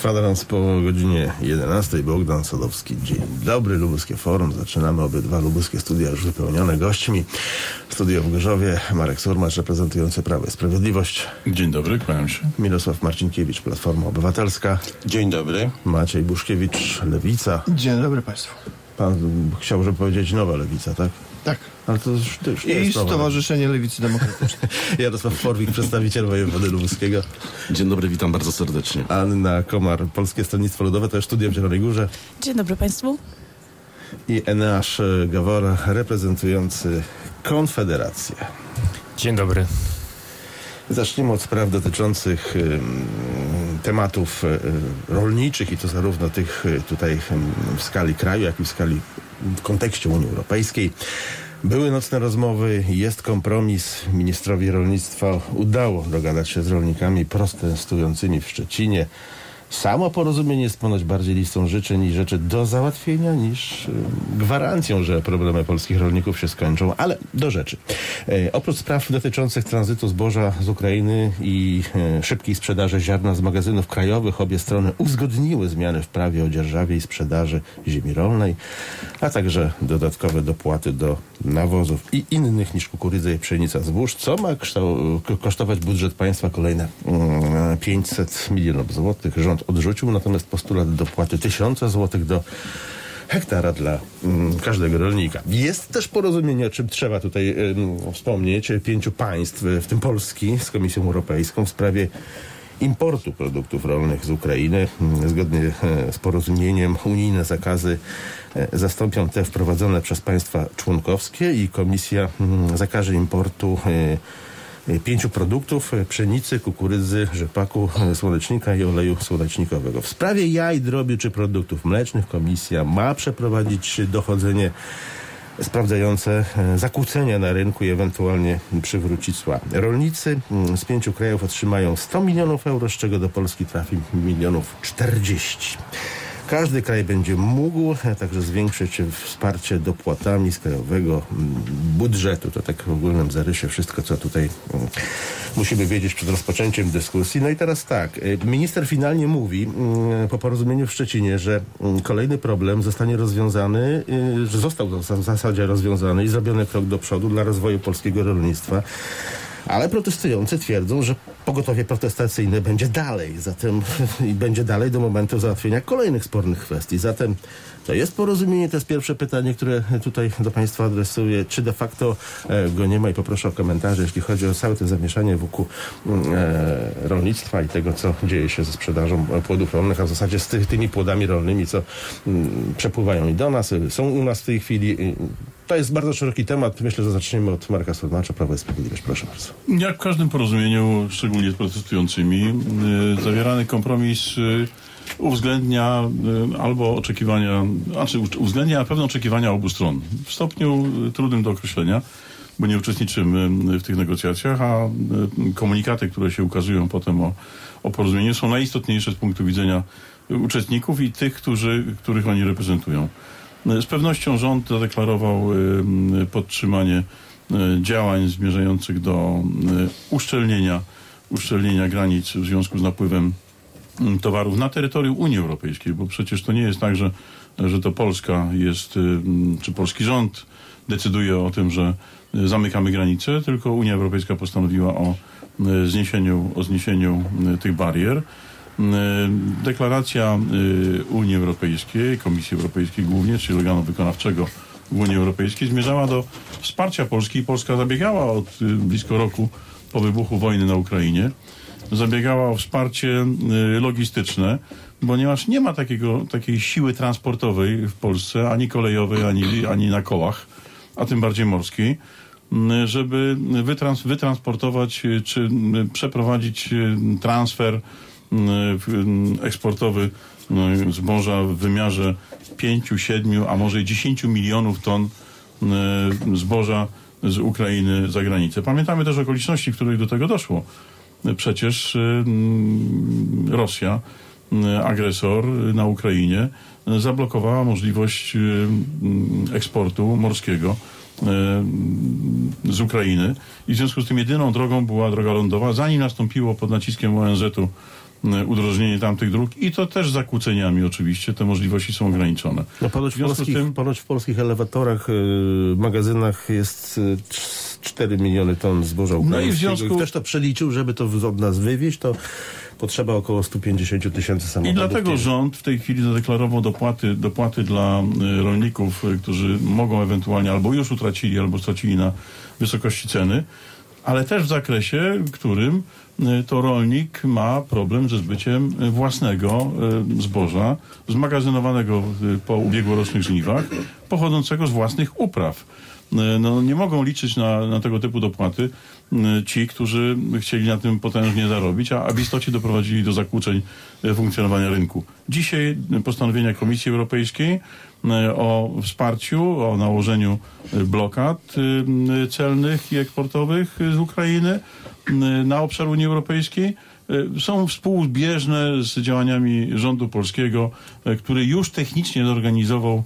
Kwadrans po godzinie 11. Bogdan Sadowski. Dzień dobry, Lubuskie Forum. Zaczynamy obydwa lubuskie studia już wypełnione gośćmi. Studio w Gorzowie, Marek Surmacz reprezentujący Prawo i Sprawiedliwość. Dzień dobry, kłaniam się. Mirosław Marcinkiewicz, Platforma Obywatelska. Dzień dobry. Maciej Buszkiewicz, Lewica. Dzień dobry Państwu. Pan chciał, żeby powiedzieć nowa Lewica, tak? Tak. Ale to już, to już I. Stowarzyszenie Lewicy Demokratycznej. Jarosław Forwik, przedstawiciel wojewody lubuskiego. Dzień dobry, witam bardzo serdecznie. Anna Komar, Polskie Stronnictwo Ludowe, to jest studio w Zielonej Górze. Dzień dobry Państwu. I Eneasz Gawor, reprezentujący Konfederację. Dzień dobry. Zacznijmy od spraw dotyczących tematów y, rolniczych i to zarówno tych y, tutaj w skali kraju, jak i w skali w kontekście Unii Europejskiej. Były nocne rozmowy, jest kompromis. Ministrowi rolnictwa udało dogadać się z rolnikami protestującymi w Szczecinie. Samo porozumienie jest ponoć bardziej listą życzeń i rzeczy do załatwienia niż y, gwarancją, że problemy polskich rolników się skończą. Ale do rzeczy. E, oprócz spraw dotyczących tranzytu zboża z Ukrainy i e, szybkiej sprzedaży ziarna z magazynów krajowych, obie strony uzgodniły zmiany w prawie o dzierżawie i sprzedaży ziemi rolnej, a także dodatkowe dopłaty do nawozów i innych niż kukurydza i pszenica zbóż, co ma kosztować budżet państwa kolejne mm, 500 milionów złotych. Rząd odrzucił natomiast postulat dopłaty 1000 złotych do hektara dla mm, każdego rolnika. Jest też porozumienie, o czym trzeba tutaj ym, wspomnieć, pięciu państw, w tym Polski z Komisją Europejską w sprawie importu produktów rolnych z Ukrainy. Zgodnie e, z porozumieniem unijne zakazy e, zastąpią te wprowadzone przez państwa członkowskie i Komisja mm, zakaże importu e, pięciu produktów e, pszenicy, kukurydzy, rzepaku, e, słonecznika i oleju słonecznikowego. W sprawie jaj, drobiu czy produktów mlecznych komisja ma przeprowadzić dochodzenie sprawdzające zakłócenia na rynku i ewentualnie przywrócić cła. Rolnicy mm, z pięciu krajów otrzymają 100 milionów euro, z czego do Polski trafi milionów 40. Każdy kraj będzie mógł także zwiększyć wsparcie dopłatami z krajowego mm, budżetu. To tak w ogólnym zarysie wszystko, co tutaj mm, musimy wiedzieć przed rozpoczęciem dyskusji. No i teraz tak, e, minister finalnie mówi mm, po porozumieniu w Szczecinie, że kolejny problem zostanie rozwiązany, y, że został w zasadzie rozwiązany i zrobiony krok do przodu dla rozwoju polskiego rolnictwa. Ale protestujący twierdzą, że pogotowie protestacyjne będzie dalej, zatem i będzie dalej do momentu załatwienia kolejnych spornych kwestii. Zatem to jest porozumienie, to jest pierwsze pytanie, które tutaj do Państwa adresuję. Czy de facto e, go nie ma i poproszę o komentarze, jeśli chodzi o całe to zamieszanie wokół e, rolnictwa i tego, co dzieje się ze sprzedażą płodów rolnych, a w zasadzie z ty, tymi płodami rolnymi, co mm, przepływają i do nas, y, są u nas w tej chwili. Y, To jest bardzo szeroki temat. Myślę, że zaczniemy od Marka Surmacza, Prawo i Sprawiedliwość. Proszę bardzo. Jak w każdym porozumieniu, szczególnie z protestującymi, y, zawierany kompromis y, uwzględnia y, albo oczekiwania, znaczy uwzględnia pewne oczekiwania obu stron. W stopniu trudnym do określenia, bo nie uczestniczymy w tych negocjacjach, a komunikaty, które się ukazują potem o, o porozumieniu są najistotniejsze z punktu widzenia uczestników i tych, którzy, których oni reprezentują. Z pewnością rząd zadeklarował podtrzymanie działań zmierzających do uszczelnienia, uszczelnienia granic w związku z napływem mm, towarów na terytorium Unii Europejskiej, bo przecież to nie jest tak, że, że to Polska jest, y, mm, czy polski rząd decyduje o tym, że y, zamykamy granice, tylko Unia Europejska postanowiła o y, zniesieniu, o zniesieniu tych barier. Deklaracja Unii Europejskiej, Komisji Europejskiej głównie, czyli organu wykonawczego Unii Europejskiej zmierzała do wsparcia Polski i Polska zabiegała od blisko roku po wybuchu wojny na Ukrainie zabiegała o wsparcie y, logistyczne, ponieważ nie ma takiego, takiej siły transportowej w Polsce, ani kolejowej, ani, ani na kołach, a tym bardziej morskiej, y, żeby wytrans, wytransportować y, czy przeprowadzić transfer eksportowy zboża w wymiarze 5, 7, a może i 10 milionów ton zboża z Ukrainy za granicę. Pamiętamy też okoliczności, w których do tego doszło. Przecież mm, Rosja, y, agresor na Ukrainie, zablokowała możliwość y, mm, eksportu morskiego y, z Ukrainy i w związku z tym jedyną drogą była droga lądowa. Zanim nastąpiło pod naciskiem ONZ-u udrożnienie tamtych dróg i to też zakłóceniami oczywiście, te możliwości są ograniczone. No ponoć w, polskich, tym- ponoć w polskich elewatorach, y, magazynach jest y, cz- 4 miliony ton zboża ukraińskiego. No i w związku- Ktoś to przeliczył, żeby to od nas wywieźć, to potrzeba około 150 tysięcy I samochodów. dlatego które- rząd w tej chwili zadeklarował dopłaty, dopłaty dla rolników, którzy mogą ewentualnie albo już utracili, albo stracili na wysokości ceny, ale też w zakresie, którym to rolnik ma problem ze zbyciem y, własnego y, zboża, zmagazynowanego y, po ubiegłorocznych żniwach, pochodzącego z własnych upraw. Y, No, nie mogą liczyć na, na tego typu dopłaty y, ci, którzy chcieli na tym potężnie zarobić, a, a w istocie doprowadzili do zakłóceń y, funkcjonowania rynku. Dzisiaj postanowienia Komisji Europejskiej o wsparciu, o nałożeniu blokad celnych i eksportowych z Ukrainy na obszar Unii Europejskiej są współzbieżne z działaniami rządu polskiego, który już technicznie zorganizował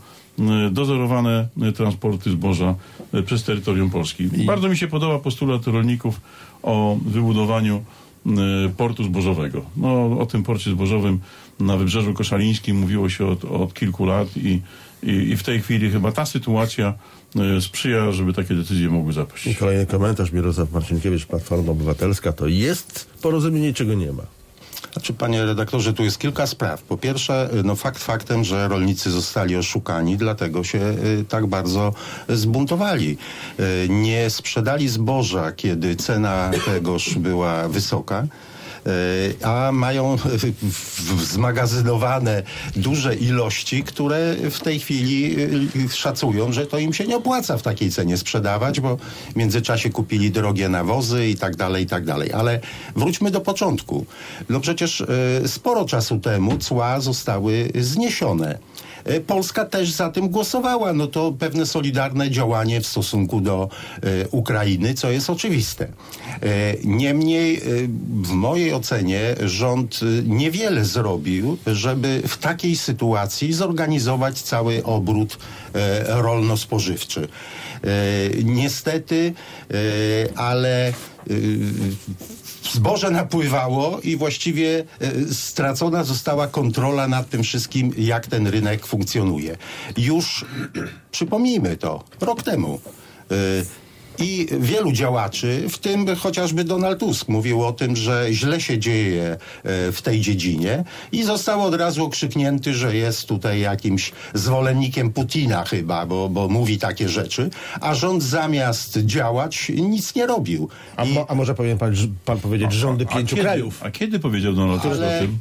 dozorowane y, transporty zboża y, przez terytorium Polski. Bardzo mi się podoba postulat rolników o wybudowaniu y, portu zbożowego. No, o tym porcie zbożowym na Wybrzeżu Koszalińskim mówiło się od, od kilku lat i, i, i w tej chwili chyba ta sytuacja sprzyja, żeby takie decyzje mogły zapaść. I kolejny komentarz, Mirosław Marcinkiewicz, Platforma Obywatelska, to jest porozumienie, czego nie ma. Znaczy, panie redaktorze, tu jest kilka spraw. Po pierwsze, no fakt faktem, że rolnicy zostali oszukani, dlatego się y, tak bardzo zbuntowali. Y, nie sprzedali zboża, kiedy cena tegoż była wysoka. Y, A mają zmagazynowane duże ilości, które w tej chwili y, szacują, że to im się nie opłaca w takiej cenie sprzedawać, bo w międzyczasie kupili drogie nawozy i tak dalej, i tak dalej. Ale wróćmy do początku. No przecież sporo czasu temu cła zostały zniesione. Polska też za tym głosowała. No to pewne solidarne działanie w stosunku do Ukrainy, co jest oczywiste. Niemniej, w mojej ocenie, rząd y, niewiele zrobił, żeby w takiej sytuacji zorganizować cały obrót y, rolno-spożywczy. Y, Niestety, y, ale zboże napływało i właściwie e, stracona została kontrola nad tym wszystkim, jak ten rynek funkcjonuje. Już przypomnijmy to, rok temu. I wielu działaczy, w tym chociażby Donald Tusk, mówił o tym, że źle się dzieje e, w tej dziedzinie i został od razu okrzyknięty, że jest tutaj jakimś zwolennikiem Putina chyba, bo, bo mówi takie rzeczy, a rząd zamiast działać nic nie robił. A, I- mo, a może powinien pan, pan powiedzieć rządy A pięciu kiedy, krajów? A kiedy powiedział Donald Tusk Ale- o tym?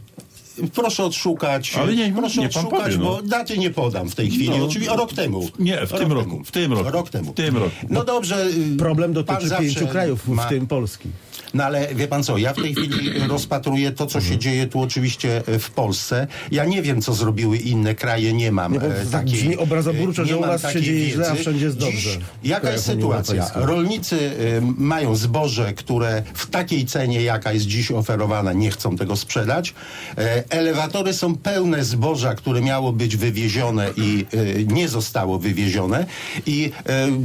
Proszę odszukać. Ale nie, proszę nie odszukać, powie, no. bo daty nie podam w tej chwili. No, Oczywiście rok temu. nie, w rok tym temu. roku, w tym roku. Rok temu. W tym roku. No dobrze. y, Problem dotyczy pięciu krajów, ma- w tym Polski. No ale wie pan co, ja w tej chwili rozpatruję to, co Mhm. się dzieje tu oczywiście e, w Polsce. Ja nie wiem, co zrobiły inne kraje, nie mam Nie, e, tak takiej... brzmi obrazoburczo, e, że u nas się dzieje źle, a wiedzy. wszędzie jest dobrze. Dziś, jaka jest sytuacja? Rolnicy y, mają zboże, które w takiej cenie, jaka jest dziś oferowana, nie chcą tego sprzedać. E, elewatory są pełne zboża, które miało być wywiezione i y, nie zostało wywiezione. I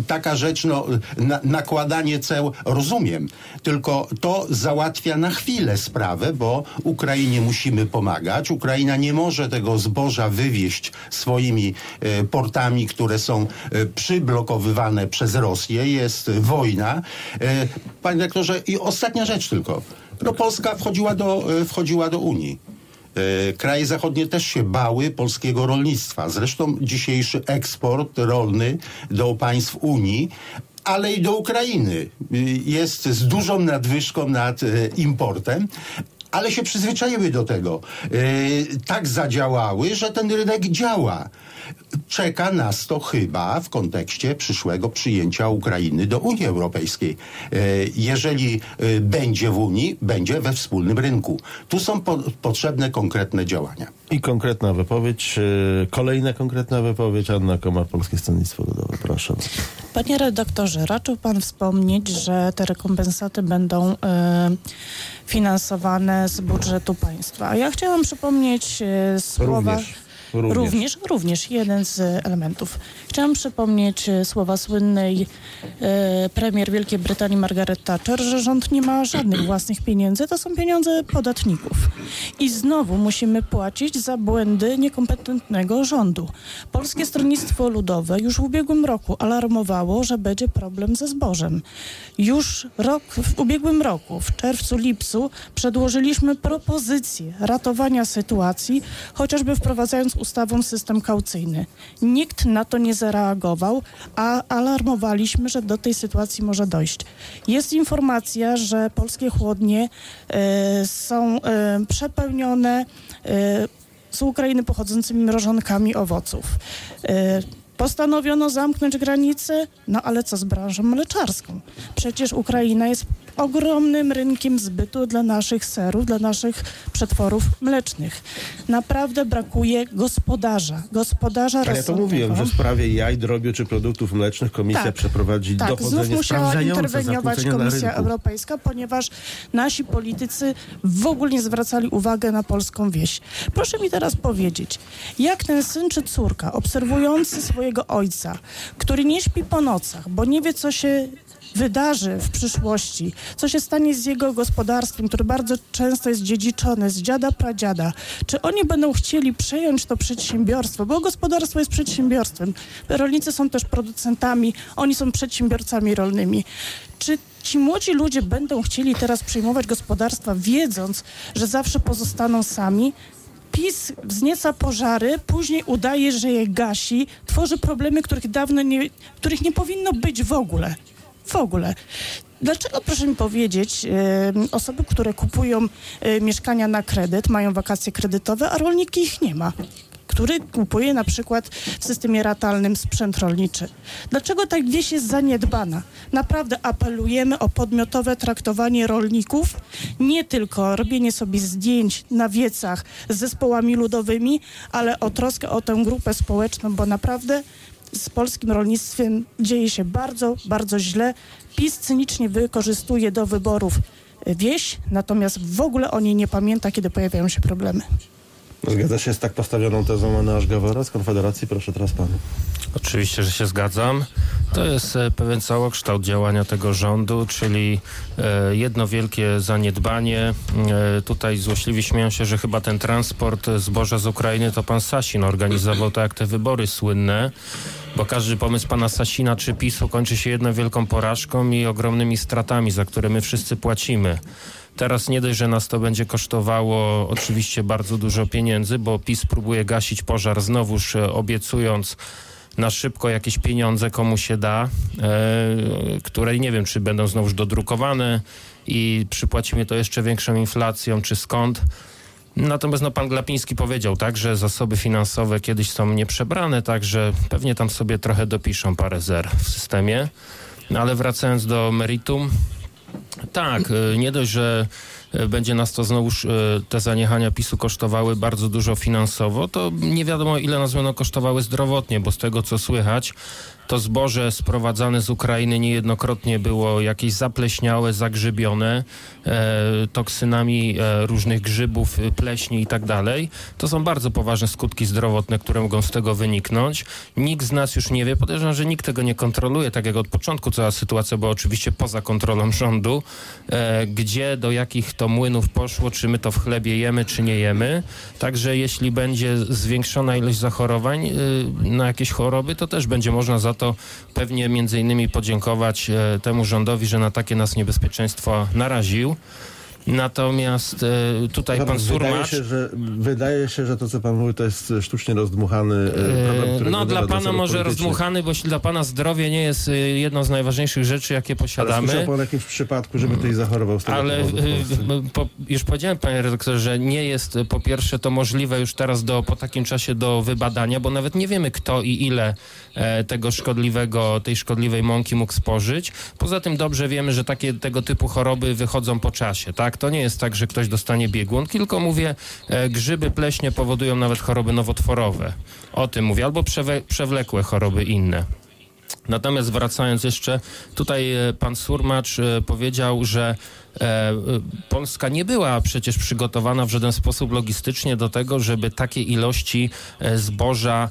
y, taka rzecz, no, na, nakładanie ceł, rozumiem, tylko to załatwia na chwilę sprawę, bo Ukrainie musimy pomagać. Ukraina nie może tego zboża wywieźć swoimi e, portami, które są e, przyblokowywane przez Rosję. Jest wojna. E, panie rektorze, i ostatnia rzecz tylko. No Polska wchodziła do, wchodziła do Unii. Kraje zachodnie też się bały polskiego rolnictwa. Zresztą dzisiejszy eksport rolny do państw Unii ale i do Ukrainy y, jest z dużą nadwyżką nad e, importem. Ale się przyzwyczaiły do tego. E, tak zadziałały, że ten rynek działa. Czeka nas to chyba w kontekście przyszłego przyjęcia Ukrainy do Unii Europejskiej. E, jeżeli e, będzie w Unii, będzie we wspólnym rynku. Tu są po, potrzebne konkretne działania. I konkretna wypowiedź, kolejna konkretna wypowiedź, Anna Komar, Polskie Stronnictwo Ludowe. Proszę. Panie redaktorze, raczył pan wspomnieć, że te rekompensaty będą finansowane z budżetu państwa. Ja chciałam przypomnieć e, słowa Również. Również. Również, również jeden z elementów. Chciałam przypomnieć słowa słynnej e, premier Wielkiej Brytanii Margaret Thatcher, że rząd nie ma żadnych własnych pieniędzy, to są pieniądze podatników. I znowu musimy płacić za błędy niekompetentnego rządu. Polskie Stronnictwo Ludowe już w ubiegłym roku alarmowało, że będzie problem ze zbożem. Już rok, w ubiegłym roku, w czerwcu, lipcu, przedłożyliśmy propozycję ratowania sytuacji, chociażby wprowadzając ustawą system kaucyjny. Nikt na to nie zareagował, a alarmowaliśmy, że do tej sytuacji może dojść. Jest informacja, że polskie chłodnie e, są e, przepełnione e, z Ukrainy pochodzącymi mrożonkami owoców. Postanowiono zamknąć granice, no ale co z branżą mleczarską? Przecież Ukraina jest ogromnym rynkiem zbytu dla naszych serów, dla naszych przetworów mlecznych. Naprawdę brakuje gospodarza, gospodarza Ale ja to mówiłem, że w sprawie jaj, drobiu czy produktów mlecznych komisja Tak. przeprowadzi Tak, znów dochodzenie musiała sprawdzające interweniować Komisja. Europejska, ponieważ nasi politycy w ogóle nie zwracali uwagi na polską wieś. Proszę mi teraz powiedzieć, jak ten syn czy córka obserwujący swojego ojca, który nie śpi po nocach, bo nie wie, co się wydarzy w przyszłości, co się stanie z jego gospodarstwem, które bardzo często jest dziedziczone z dziada pradziada, czy oni będą chcieli przejąć to przedsiębiorstwo, bo gospodarstwo jest przedsiębiorstwem. Rolnicy są też producentami, oni są przedsiębiorcami rolnymi. Czy ci młodzi ludzie będą chcieli teraz przejmować gospodarstwa, wiedząc, że zawsze pozostaną sami? PiS wznieca pożary, później udaje, że je gasi, tworzy problemy, których dawno nie, których nie powinno być w ogóle. W ogóle. Dlaczego, proszę mi powiedzieć, osoby, które kupują e, mieszkania na kredyt, mają wakacje kredytowe, a rolniki ich nie ma? który kupuje na przykład w systemie ratalnym sprzęt rolniczy. Dlaczego ta wieś jest zaniedbana? Naprawdę apelujemy o podmiotowe traktowanie rolników, nie tylko robienie sobie zdjęć na wiecach z zespołami ludowymi, ale o troskę o tę grupę społeczną, bo naprawdę z polskim rolnictwem dzieje się bardzo, bardzo źle. PiS cynicznie wykorzystuje do wyborów wieś, natomiast w ogóle o niej nie pamięta, kiedy pojawiają się problemy. Zgadza się z tak postawioną tezą Anna Gawora z Konfederacji? Proszę teraz pan. Oczywiście, że się zgadzam. To jest e, pewien całokształt działania tego rządu, czyli e, jedno wielkie zaniedbanie. E, tutaj złośliwi śmieją się, że chyba ten transport zboża z Ukrainy to pan Sasin organizował, tak jak te wybory słynne, bo każdy pomysł pana Sasina czy PiSu kończy się jedną wielką porażką i ogromnymi stratami, za które my wszyscy płacimy. Teraz nie dość, że nas to będzie kosztowało oczywiście bardzo dużo pieniędzy, bo PiS próbuje gasić pożar znowuż e, obiecując na szybko jakieś pieniądze komu się da, e, które nie wiem, czy będą znowuż dodrukowane i przypłacimy to jeszcze większą inflacją, czy skąd. Natomiast no, pan Glapiński powiedział tak, że zasoby finansowe kiedyś są nieprzebrane, także pewnie tam sobie trochę dopiszą parę zer w systemie. No, ale wracając do meritum, tak, y, nie dość, że będzie nas to znowuż y, te zaniechania PiSu kosztowały bardzo dużo finansowo, to nie wiadomo ile nas będą kosztowały zdrowotnie, bo z tego co słychać, to zboże sprowadzane z Ukrainy niejednokrotnie było jakieś zapleśniałe, zagrzybione e, toksynami e, różnych grzybów, y, pleśni i tak dalej. To są bardzo poważne skutki zdrowotne, które mogą z tego wyniknąć. Nikt z nas już nie wie, podejrzewam, że nikt tego nie kontroluje, tak jak od początku cała sytuacja była oczywiście poza kontrolą rządu, e, gdzie do jakich to młynów poszło, czy my to w chlebie jemy, czy nie jemy. Także jeśli będzie zwiększona ilość zachorowań y, na jakieś choroby, to też będzie można za to pewnie między innymi podziękować e, temu rządowi, że na takie nas niebezpieczeństwo naraził. Natomiast e, tutaj pan wydaje Surmacz... się, że, wydaje się, że to, co pan mówi, to jest sztucznie rozdmuchany e, problem, E, który No dla pana może rozdmuchany, bo jeśli dla pana zdrowie nie jest e, jedną z najważniejszych rzeczy, jakie Ale posiadamy. pan o jakimś przypadku, żeby ktoś zachorował z tego Ale y, po, już powiedziałem, panie redaktorze, że nie jest po pierwsze to możliwe już teraz do, po takim czasie do wybadania, bo nawet nie wiemy kto i ile e, tego szkodliwego, tej szkodliwej mąki mógł spożyć. Poza tym dobrze wiemy, że takie tego typu choroby wychodzą po czasie, tak? To nie jest tak, że ktoś dostanie biegun, tylko mówię, e, grzyby, pleśnie powodują nawet choroby nowotworowe. O tym mówię, albo przewe, przewlekłe choroby inne. Natomiast wracając jeszcze, tutaj e, pan Surmacz e, powiedział, że Polska nie była przecież przygotowana w żaden sposób logistycznie do tego, żeby takie ilości zboża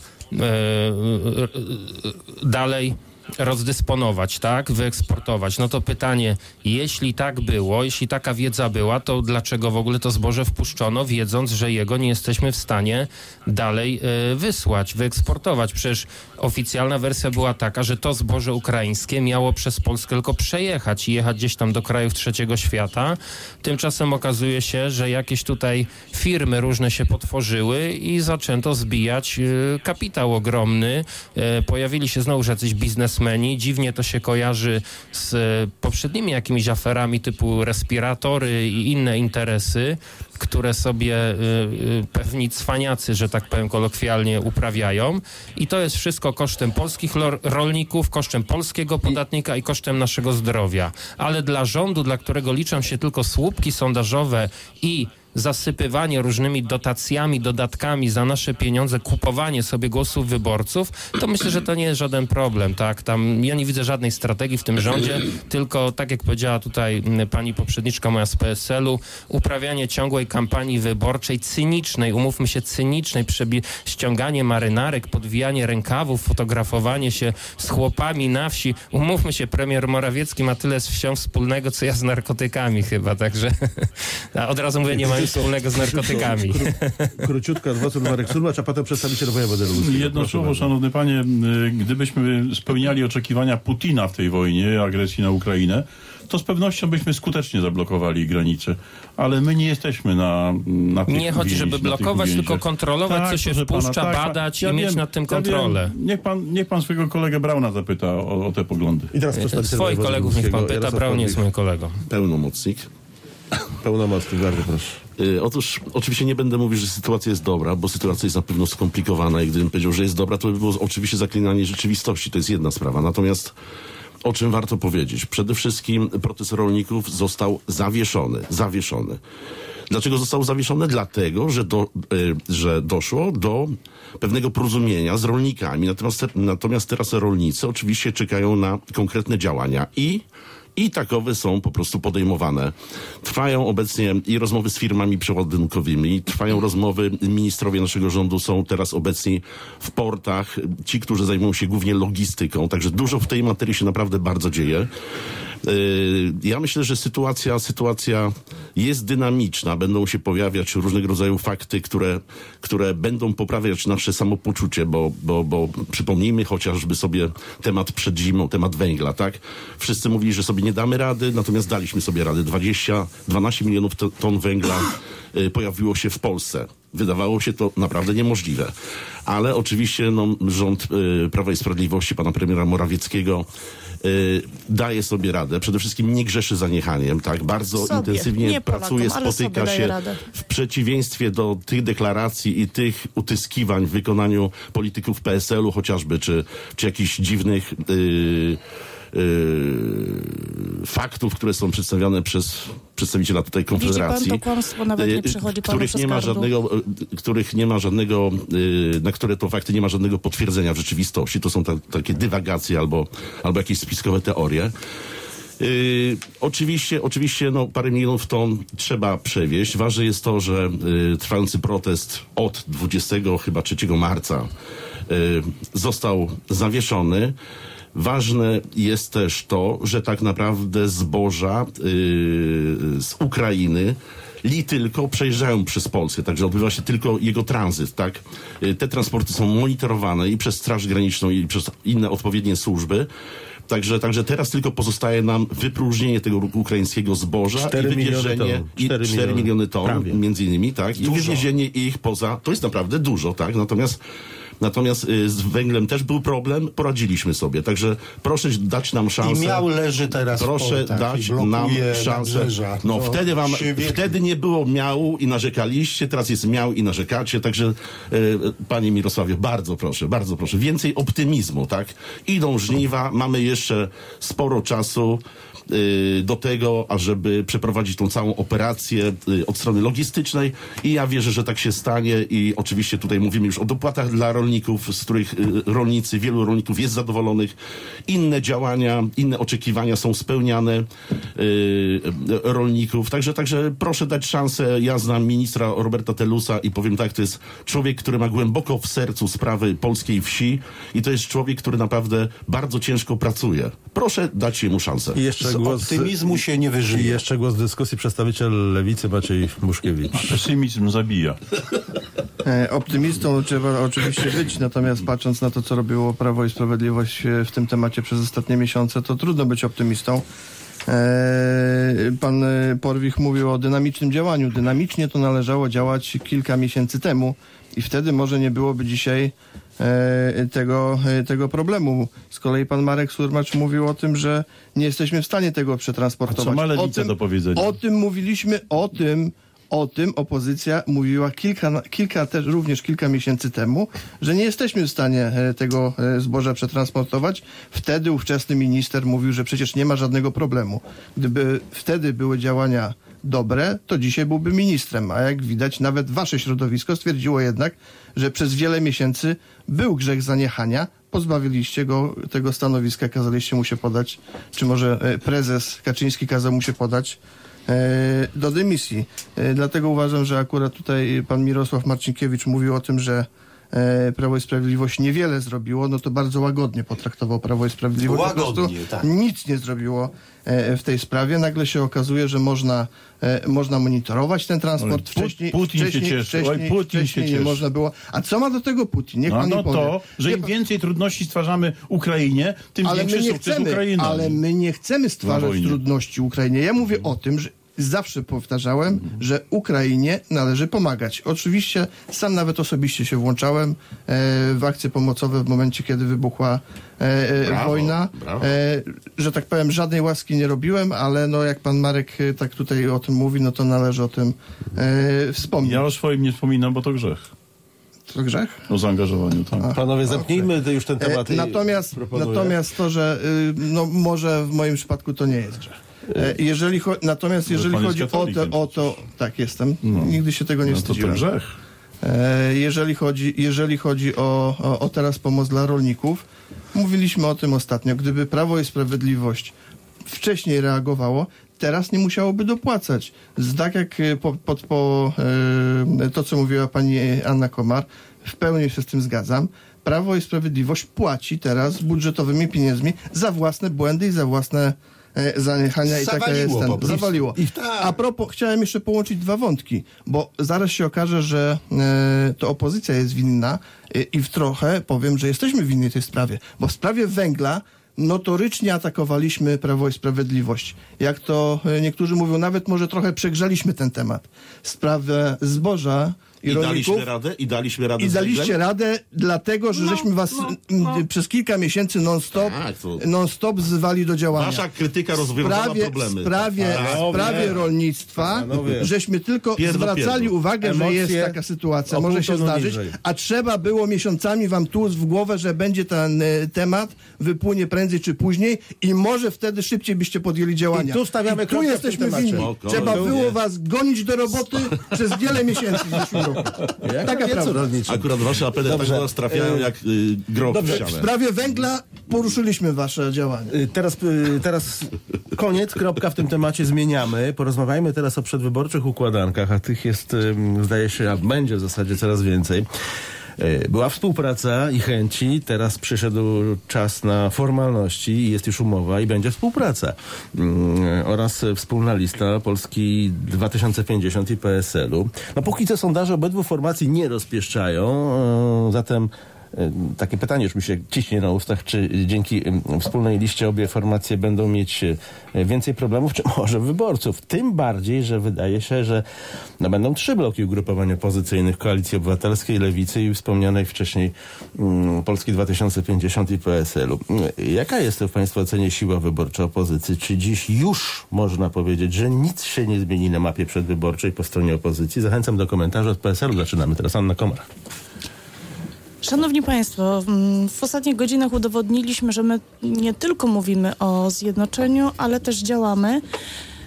dalej rozdysponować, tak, wyeksportować. No to pytanie, jeśli tak było, jeśli taka wiedza była, to dlaczego w ogóle to zboże wpuszczono, wiedząc, że jego nie jesteśmy w stanie dalej e, wysłać, wyeksportować? Przecież oficjalna wersja była taka, że to zboże ukraińskie miało przez Polskę tylko przejechać i jechać gdzieś tam do krajów trzeciego świata. Tymczasem okazuje się, że jakieś tutaj firmy różne się potworzyły i zaczęto zbijać e, kapitał ogromny. E, Pojawili się znowu jacyś biznesmeni. Dziwnie to się kojarzy z e, poprzednimi jakimiś aferami typu respiratory i inne interesy, które sobie y, y, pewni cwaniacy, że tak powiem kolokwialnie, uprawiają. I to jest wszystko kosztem polskich rolników, kosztem polskiego podatnika i kosztem naszego zdrowia. Ale dla rządu, dla którego liczą się tylko słupki sondażowe i zasypywanie różnymi dotacjami, dodatkami za nasze pieniądze, kupowanie sobie głosów wyborców, to myślę, że to nie jest żaden problem, tak? Tam ja nie widzę żadnej strategii w tym rządzie, tylko tak jak powiedziała tutaj pani poprzedniczka moja z PSL-u, uprawianie ciągłej kampanii wyborczej, cynicznej, umówmy się, cynicznej, przebi- ściąganie marynarek, podwijanie rękawów, fotografowanie się z chłopami na wsi. Umówmy się, premier Morawiecki ma tyle z wsią wspólnego, co ja z narkotykami chyba, także od razu mówię, nie ma nic wspólnego z narkotykami. Króciutko adwokat Marek Surmacz, a potem przedstawiciel wojewody lubuskiego. Jedno Proszę słowo, bardzo. szanowny panie, gdybyśmy spełniali oczekiwania Putina w tej wojnie, agresji na Ukrainę, to z pewnością byśmy skutecznie zablokowali granice. Ale my nie jesteśmy na, na tych Nie chodzi, żeby blokować, tylko kontrolować, co się proszę pana, wpuszcza, tak, badać ja i mieć wiem, nad tym ja kontrolę. Wiem. Niech, pan, niech pan swojego kolegę Brauna zapyta o, o te poglądy. I teraz przedstawiciel Swoich kolegów niech pan pyta, Braun jest moim kolegą. pełnomocnik. Pełnomocnik, bardzo proszę. Y, Otóż oczywiście nie będę mówił, że sytuacja jest dobra, bo sytuacja jest na pewno skomplikowana i gdybym powiedział, że jest dobra, to by było oczywiście zaklinanie rzeczywistości. To jest jedna sprawa. Natomiast o czym warto powiedzieć? Przede wszystkim protest rolników został zawieszony. Zawieszony. Dlaczego został zawieszony? Dlatego, że, do, y, że doszło do pewnego porozumienia z rolnikami. Natomiast, natomiast teraz rolnicy oczywiście czekają na konkretne działania i i takowe są po prostu podejmowane. Trwają obecnie i rozmowy z firmami przeładunkowymi, trwają rozmowy, ministrowie naszego rządu są teraz obecni w portach, ci, którzy zajmują się głównie logistyką, także dużo w tej materii się naprawdę bardzo dzieje. Yy, Ja myślę, że sytuacja, sytuacja jest dynamiczna. Będą się pojawiać różnego rodzaju fakty, które, które będą poprawiać nasze samopoczucie, bo, bo, bo przypomnijmy chociażby sobie temat przed zimą, temat węgla, tak? Wszyscy mówili, że sobie nie damy rady, natomiast daliśmy sobie radę. 20, 12 milionów to- ton węgla y, pojawiło się w Polsce. Wydawało się to naprawdę niemożliwe. Ale oczywiście no, rząd y, Prawa i Sprawiedliwości, pana premiera Morawieckiego y, daje sobie radę. Przede wszystkim nie grzeszy zaniechaniem, tak? Bardzo Sobie, intensywnie nie Polakom, pracuje, ale spotyka się radę. w przeciwieństwie do tych deklaracji i tych utyskiwań w wykonaniu polityków PSL-u chociażby, czy, czy jakichś dziwnych yy, faktów, które są przedstawiane przez przedstawiciela tutaj Konfederacji. to kłamstwo, nawet nie przychodzi panu których nie ma żadnego, których nie ma żadnego, na które to fakty nie ma żadnego potwierdzenia w rzeczywistości. To są ta, takie dywagacje albo, albo jakieś spiskowe teorie. Yy, oczywiście, oczywiście no, parę milionów ton trzeba przewieźć. Ważne jest to, że yy, trwający protest od 20 chyba 3 marca yy, został zawieszony. Ważne jest też to, że tak naprawdę zboża yy, z Ukrainy li tylko przejeżdżają przez Polskę, także odbywa się tylko jego tranzyt, tak? Y, Te transporty są monitorowane i przez Straż Graniczną i przez inne odpowiednie służby. Także, także teraz tylko pozostaje nam wypróżnienie tego ukraińskiego zboża i wywiezienie i Cztery 4 miliony, ton, Prawie. między innymi, tak? I wywiezienie ich poza, to jest naprawdę dużo, tak? Natomiast Natomiast y, z węglem też był problem, poradziliśmy sobie. Także proszę dać nam I szansę. miał leży teraz Proszę portach dać i nam szansę. No To wtedy wam, wtedy nie było miału i narzekaliście, teraz jest miał i narzekacie, także e, panie Mirosławie, bardzo proszę, bardzo proszę, więcej optymizmu, tak? Idą żniwa, mamy jeszcze sporo czasu. Y, do tego, ażeby przeprowadzić tą całą operację y, od strony logistycznej i ja wierzę, że tak się stanie i oczywiście tutaj mówimy już o dopłatach dla rolników, z których y, rolnicy, wielu rolników jest zadowolonych. Inne działania, inne oczekiwania są spełniane rolników. Także, także proszę dać szansę. Ja znam ministra Roberta Telusa i powiem tak, to jest człowiek, który ma głęboko w sercu sprawy polskiej wsi i to jest człowiek, który naprawdę bardzo ciężko pracuje. Proszę dać mu szansę. I jeszcze głos, optymizmu się nie I wyżyje. jeszcze głos dyskusji przedstawiciel lewicy Maciej Muszkiewicz. Pesymizm zabija. E, Optymistą trzeba oczywiście być, natomiast patrząc na to, co robiło Prawo i Sprawiedliwość e, w tym temacie przez ostatnie miesiące, to trudno być optymistą. E, Pan Porwich mówił o dynamicznym działaniu. Dynamicznie to należało działać kilka miesięcy temu i wtedy może nie byłoby dzisiaj tego, e, tego problemu. Z kolei pan Marek Surmacz mówił o tym, że nie jesteśmy w stanie tego przetransportować. A co ma o tym, do powiedzenia? O tym mówiliśmy, o tym, o tym opozycja mówiła kilka, kilka też również kilka miesięcy temu, że nie jesteśmy w stanie e, tego e, zboża przetransportować. Wtedy ówczesny minister mówił, że przecież nie ma żadnego problemu. Gdyby wtedy były działania dobre, to dzisiaj byłby ministrem, a jak widać nawet wasze środowisko stwierdziło jednak, że przez wiele miesięcy był grzech zaniechania, pozbawiliście go tego stanowiska, kazaliście mu się podać, czy może e, prezes Kaczyński kazał mu się podać e, do dymisji. E, Dlatego uważam, że akurat tutaj pan Mirosław Marcinkiewicz mówił o tym, że Prawo i Sprawiedliwość niewiele zrobiło, no to bardzo łagodnie potraktował Prawo i Sprawiedliwość. Łagodnie, tak. Nic nie zrobiło e, w tej sprawie. Nagle się okazuje, że można, e, można monitorować ten transport. Oj, Wcześniej, Putin się wcześniej, cieszy. Oj, wcześniej, Putin się wcześniej nie cieszy. można było. A co ma do tego Putin? Niech No, pan no powie. to, że im więcej trudności stwarzamy Ukrainie, tym ale my większy nie chcemy, Ukrainy. ale my nie chcemy stwarzać trudności Ukrainie. Ja mówię o tym, że zawsze powtarzałem, że Ukrainie należy pomagać. Oczywiście sam nawet osobiście się włączałem e, w akcje pomocowe w momencie, kiedy wybuchła e, e, Brawo, wojna. brawo. Że tak powiem, żadnej łaski nie robiłem, ale no jak pan Marek tak tutaj o tym mówi, no to należy o tym wspomnieć. Ja o swoim nie wspominam, bo to grzech. To grzech? O zaangażowaniu, tak. Panowie, zamknijmy już ten temat. E, i natomiast, natomiast to, że y, no, może w moim przypadku to nie jest grzech. E, jeżeli natomiast jeżeli chodzi o to, katolikiem o to, tak jestem, nigdy się tego nie No to to wstydziłem. grzech. E, jeżeli chodzi, jeżeli chodzi o, o, o teraz pomoc dla rolników, mówiliśmy o tym ostatnio. Gdyby Prawo i Sprawiedliwość wcześniej reagowało, teraz nie musiałoby dopłacać. Tak jak e, po, po to, co mówiła pani Anna Komar, w pełni się z tym zgadzam. Prawo i Sprawiedliwość płaci teraz budżetowymi pieniędzmi za własne błędy i za własne zaniechania i jest po ten, prostu. zawaliło. I tak. A propos, chciałem jeszcze połączyć dwa wątki, bo zaraz się okaże, że e, to opozycja jest winna e, i w trochę powiem, że jesteśmy winni tej sprawie, bo w sprawie węgla notorycznie atakowaliśmy Prawo i Sprawiedliwość. Jak to e, niektórzy mówią, nawet może trochę przegrzaliśmy ten temat. Sprawę zboża i, I rolników. daliśmy radę? I daliśmy radę I daliście radę, dlatego że żeśmy was m, przez kilka miesięcy non-stop to- non-stop zwali do działania. Wasza krytyka rozwiązała sprawie, problemy. w sprawie, Tak. sprawie rolnictwa, żeśmy tylko Pierdo, zwracali pierdo. uwagę, że Emocje jest taka sytuacja, może się zdarzyć, a trzeba było miesiącami wam tłuc w głowę, że będzie ten e, temat, wypłynie prędzej czy później i może wtedy szybciej byście podjęli działania. I tu stawiamy I tu jesteśmy winni. Trzeba No, było was gonić do roboty przez wiele miesięcy Taka prawda. Akurat wasze apele tak Dobrze. do nas trafiają jak y, groch Dobrze. w W ścianę. sprawie węgla poruszyliśmy wasze działania. Y, Teraz, y, teraz koniec, kropka w tym temacie zmieniamy. Porozmawiajmy teraz o przedwyborczych układankach, a tych jest, ym, zdaje się, a będzie w zasadzie coraz więcej. Y, Była współpraca i chęci, teraz przyszedł czas na formalności i jest już umowa i będzie współpraca. Ym, Oraz wspólna lista Polski 2050 i PSL-u. No póki co sondaże obydwu formacji nie rozpieszczają, y, zatem E, Takie pytanie już mi się ciśnie na ustach, czy dzięki wspólnej liście obie formacje będą mieć e, więcej problemów, czy może wyborców. Tym bardziej, że wydaje się, że no, będą trzy bloki ugrupowań opozycyjnych Koalicji Obywatelskiej, Lewicy i wspomnianej wcześniej mm, Polski 2050 i PSL-u. Jaka jest w Państwa ocenie siła wyborcza opozycji? Czy dziś już można powiedzieć, że nic się nie zmieni na mapie przedwyborczej po stronie opozycji? Zachęcam do komentarza od PSL-u. Zaczynamy teraz. Anna Komara. Szanowni Państwo, mm, w ostatnich godzinach udowodniliśmy, że my nie tylko mówimy o zjednoczeniu, ale też działamy.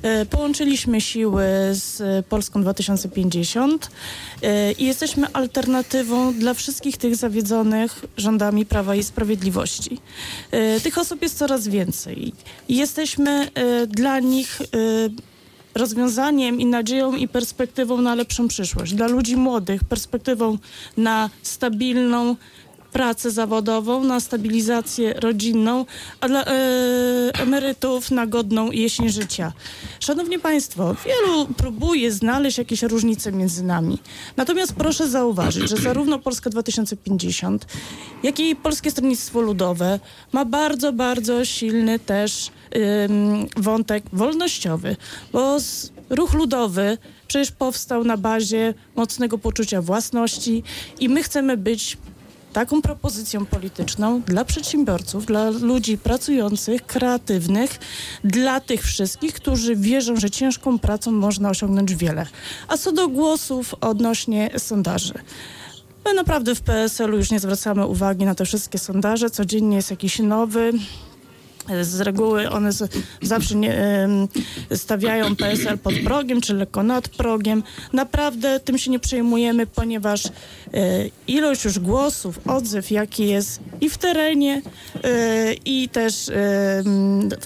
E, Połączyliśmy siły z Polską 2050 e, i jesteśmy alternatywą dla wszystkich tych zawiedzonych rządami Prawa i Sprawiedliwości. E, Tych osób jest coraz więcej jesteśmy dla nich rozwiązaniem i nadzieją i perspektywą na lepszą przyszłość. Dla ludzi młodych perspektywą na stabilną pracę zawodową, na stabilizację rodzinną, a dla e, emerytów na godną jesień życia. Szanowni Państwo, wielu próbuje znaleźć jakieś różnice między nami. Natomiast proszę zauważyć, że zarówno Polska 2050, jak i Polskie Stronnictwo Ludowe ma bardzo, bardzo silny też wątek wolnościowy, bo ruch ludowy przecież powstał na bazie mocnego poczucia własności i my chcemy być taką propozycją polityczną dla przedsiębiorców, dla ludzi pracujących, kreatywnych, dla tych wszystkich, którzy wierzą, że ciężką pracą można osiągnąć wiele. A co do głosów odnośnie sondaży. My naprawdę w PSL-u już nie zwracamy uwagi na te wszystkie sondaże. Codziennie jest jakiś nowy. Z reguły one z, zawsze nie, stawiają PSL pod progiem, czy lekko nad progiem. Naprawdę tym się nie przejmujemy, ponieważ e, ilość już głosów, odzew, jaki jest i w terenie, e, i też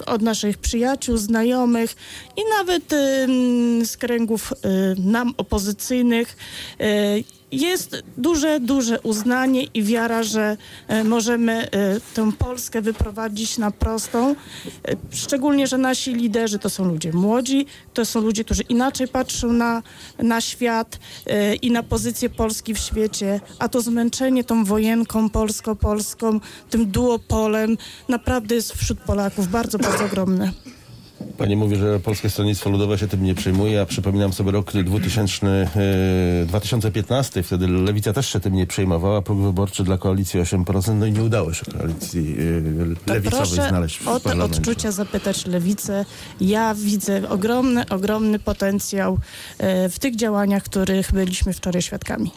od naszych przyjaciół, znajomych, i nawet z kręgów e, nam opozycyjnych, jest duże, duże uznanie i wiara, że e, możemy e, tę Polskę wyprowadzić na prostą. E, szczególnie, że nasi liderzy to są ludzie młodzi, to są ludzie, którzy inaczej patrzą na, na świat i na pozycję Polski w świecie, a to zmęczenie tą wojenką polsko-polską, tym duopolem naprawdę jest wśród Polaków bardzo, bardzo ogromne. Pani mówi, że Polskie Stronnictwo Ludowe się tym nie przejmuje, a przypominam sobie rok 2000, e, 2015, wtedy Lewica też się tym nie przejmowała, próg wyborczy dla koalicji 8%, no i nie udało się koalicji e, To lewicowej znaleźć w o te odczucia zapytać Lewicę. Ja widzę ogromny, ogromny potencjał e, w tych działaniach, których byliśmy wczoraj świadkami.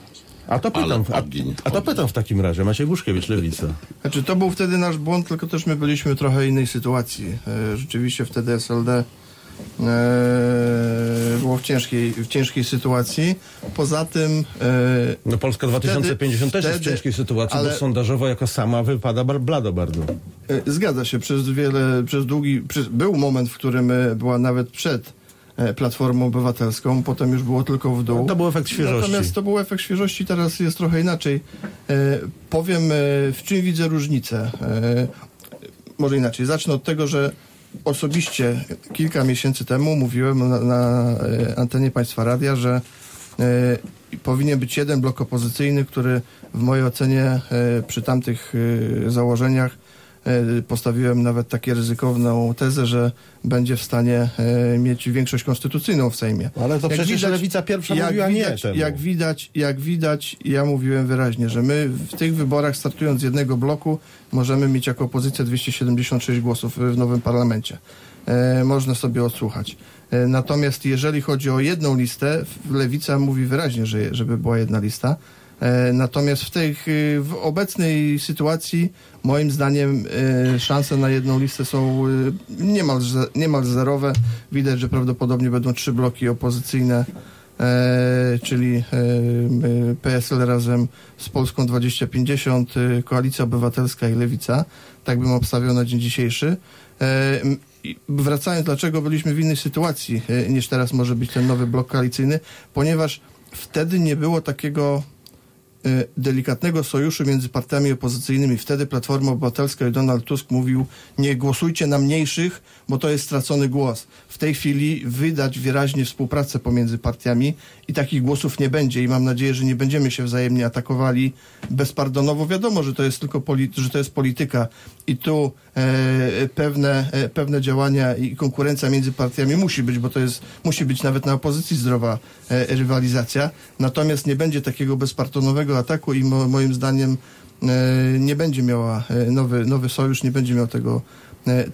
A to pytam, a, ogień, a to pytam w takim razie, Maciej Buszkiewicz, Lewica. Znaczy, to był wtedy nasz błąd, tylko też my byliśmy w trochę innej sytuacji. E, rzeczywiście wtedy SLD e, było w ciężkiej, w ciężkiej sytuacji. Poza tym e, No Polska 2050 też jest w wtedy- ciężkiej sytuacji, ale- bo sondażowo jako sama wypada blado bardzo. E, Zgadza się, przez wiele, przez długi, przez, był moment, w którym była nawet przed Platformą Obywatelską, potem już było tylko w dół. To był efekt świeżości. Natomiast to był efekt świeżości, teraz jest trochę inaczej. E, powiem, e, w czym widzę różnicę. E, może inaczej, zacznę od tego, że osobiście kilka miesięcy temu mówiłem na, na e, antenie Państwa Radia, że e, powinien być jeden blok opozycyjny, który w mojej ocenie e, przy tamtych e, założeniach e, postawiłem nawet takie ryzykowną tezę, że będzie w stanie e, mieć większość konstytucyjną w Sejmie. Ale to Jak przecież widać- Lewica pierwsza jak mówiła widać, nie temu. Jak widać, jak widać, ja mówiłem wyraźnie, że my w tych wyborach startując z jednego bloku możemy mieć jako opozycja 276 głosów w nowym parlamencie. E, można sobie odsłuchać. E, natomiast jeżeli chodzi o jedną listę, Lewica mówi wyraźnie, że, żeby była jedna lista. E, natomiast w tej y, w obecnej sytuacji moim zdaniem e, szanse na jedną listę są y, niemal, niemal zerowe. Widać, że prawdopodobnie będą trzy bloki opozycyjne e, czyli e, PSL razem z Polską 2050, e, Koalicja Obywatelska i Lewica. Tak bym obstawiał na dzień dzisiejszy. Wracając, dlaczego byliśmy w innej sytuacji niż teraz może być ten nowy blok koalicyjny, ponieważ wtedy nie było takiego delikatnego sojuszu między partiami opozycyjnymi. Wtedy Platforma Obywatelska i Donald Tusk mówił, nie głosujcie na mniejszych, bo to jest stracony głos. W tej chwili wydać wyraźnie współpracę pomiędzy partiami i takich głosów nie będzie i mam nadzieję, że nie będziemy się wzajemnie atakowali bezpardonowo. Wiadomo, że to jest tylko że to jest polityka i tu e, pewne, e, pewne działania i konkurencja między partiami musi być, bo to jest, musi być nawet na opozycji zdrowa e, rywalizacja. Natomiast nie będzie takiego bezpartonowego ataku i mo, moim zdaniem e, nie będzie miała e, nowy, nowy sojusz, nie będzie miał tego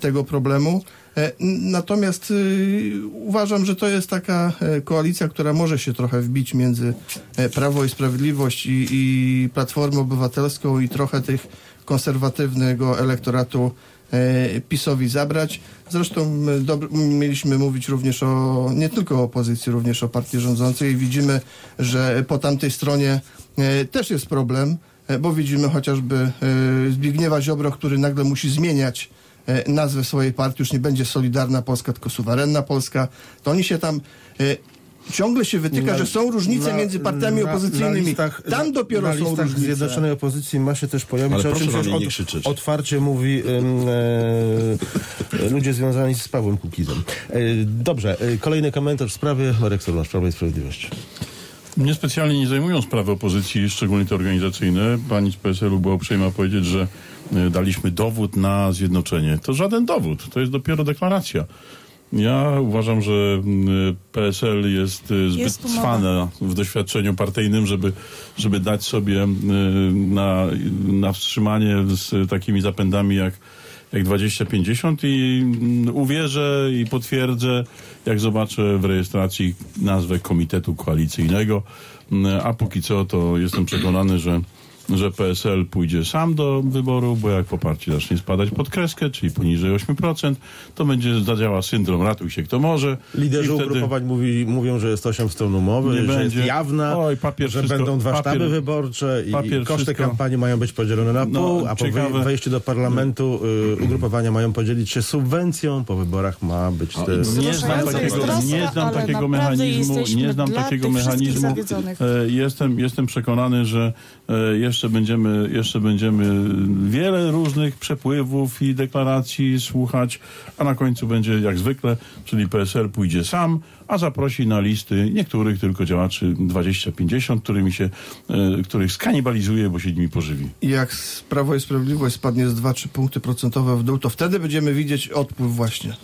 tego problemu. E, Natomiast y, uważam, że to jest taka e, koalicja, która może się trochę wbić między e, Prawo i Sprawiedliwość i, i Platformę Obywatelską i trochę tych konserwatywnego elektoratu e, PiSowi zabrać. Zresztą mieliśmy mówić również o, nie tylko o opozycji, również o partii rządzącej i widzimy, że po tamtej stronie e, też jest problem, e, bo widzimy chociażby e, Zbigniewa Ziobro, który nagle musi zmieniać e, nazwę swojej partii, już nie będzie Solidarna Polska, tylko Suwerenna Polska, to oni się tam e, ciągle się wytyka, Na- że są różnice na- między partiami na- opozycyjnymi. Na listach, tam dopiero na są listach różnice. Zjednoczonej Opozycji ma się też pojawić, Ale o czym nie od, otwarcie mówi ym, e, ludzie związani z Pawłem Kukizem. E, dobrze, e, kolejny komentarz w sprawie Marek Sorunasz, Prawo i Sprawiedliwość. Mnie specjalnie nie zajmują sprawy opozycji, szczególnie te organizacyjne. Pani z PSL-u była uprzejma powiedzieć, że e, daliśmy dowód na zjednoczenie. To żaden dowód, to jest dopiero deklaracja. Ja uważam, że mm, PSL jest e, zbyt Jest cwana w doświadczeniu partyjnym, żeby, żeby dać sobie na, na wstrzymanie z takimi zapędami jak jak 2050 i mm, uwierzę i potwierdzę, jak zobaczę w rejestracji nazwę Komitetu Koalicyjnego, Mm, a póki co to jestem przekonany, że że PSL pójdzie sam do wyboru, bo jak poparcie zacznie spadać pod kreskę, czyli poniżej 8%, to będzie zadziała syndrom ratuj się kto może. Liderzy I wtedy- ugrupowań mówi, mówią, że jest 8 stron umowy, Nie że będzie. jest jawna, Oj, papier że wszystko- będą dwa papier- sztaby wyborcze i papier koszty wszystko- kampanii mają być podzielone na No, pół, a po ciekawe- wej- wejściu do parlamentu y, ugrupowania mają podzielić się subwencją, po wyborach ma być te... Nie znam takiego, nie znam takiego mechanizmu, nie znam takiego mechanizmu. E, Jestem, jestem przekonany, że e, jeszcze będziemy, jeszcze będziemy wiele różnych przepływów i deklaracji słuchać, a na końcu będzie jak zwykle, czyli PSL pójdzie sam, a zaprosi na listy niektórych tylko działaczy 20-50, którymi się, e, których skanibalizuje, bo się nimi pożywi. I jak Prawo i Sprawiedliwość spadnie z 2-3 punkty procentowe w dół, to wtedy będziemy widzieć odpływ właśnie.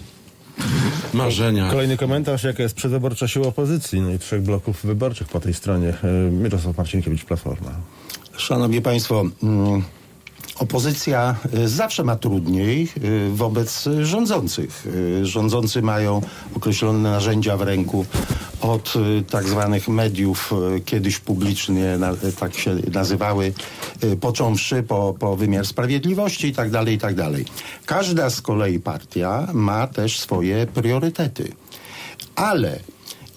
Marzenia. Kolejny komentarz, jaka jest przedwyborcza siła opozycji, no i trzech bloków wyborczych po tej stronie. Y, Mirosław Marcinkiewicz, Platforma. Szanowni Państwo, mm, opozycja y, zawsze ma trudniej y, wobec rządzących. Y, Rządzący mają określone narzędzia w ręku od tak zwanych mediów, kiedyś publicznie tak się nazywały, począwszy po, po wymiar sprawiedliwości i tak dalej, i tak dalej. Każda z kolei partia ma też swoje priorytety. Ale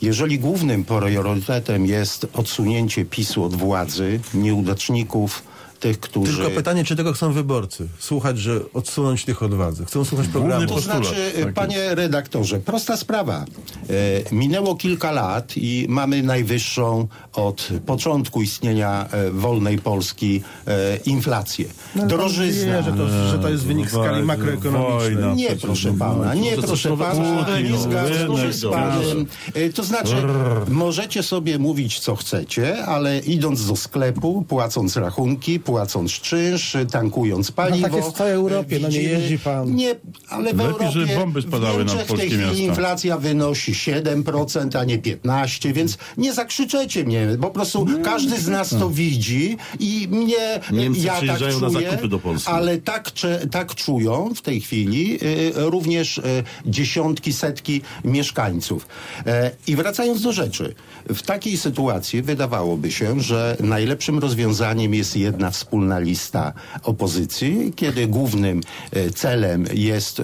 jeżeli głównym priorytetem jest odsunięcie PiSu od władzy, nieudaczników, tych, którzy... Tylko pytanie, czy tego chcą wyborcy? Słuchać, że odsunąć tych od władzy. Chcą słuchać programu. To znaczy, tak panie redaktorze, prosta sprawa. E, minęło kilka lat i mamy najwyższą od początku istnienia e, wolnej Polski e, inflację. Drożyzna. Wie, że to, że to jest wynik skali Wojna, makroekonomicznej. wojna. Nie, proszę pana, nie, proszę pana, nie zgadzam się z panem. To znaczy, możecie sobie mówić, co chcecie, ale idąc do sklepu, płacąc rachunki, płacąc czynsz, tankując paliwo... tak jest w całej Europie, no nie jeździ pan. Nie, ale w Lepiej, Europie... żeby bomby spadały w na Niemczech w tej polskie chwili miasta. inflacja wynosi 7%, a nie 15%, więc nie zakrzyczecie mnie. Po prostu każdy z nas to widzi i mnie... Niemcy ja tak czuję, zakupy do Polski. Ale tak, tak czują w tej chwili y, również y, dziesiątki, setki mieszkańców. E, I wracając do rzeczy. W takiej sytuacji wydawałoby się, że najlepszym rozwiązaniem jest jedna wspólna lista opozycji, kiedy głównym e, celem jest e,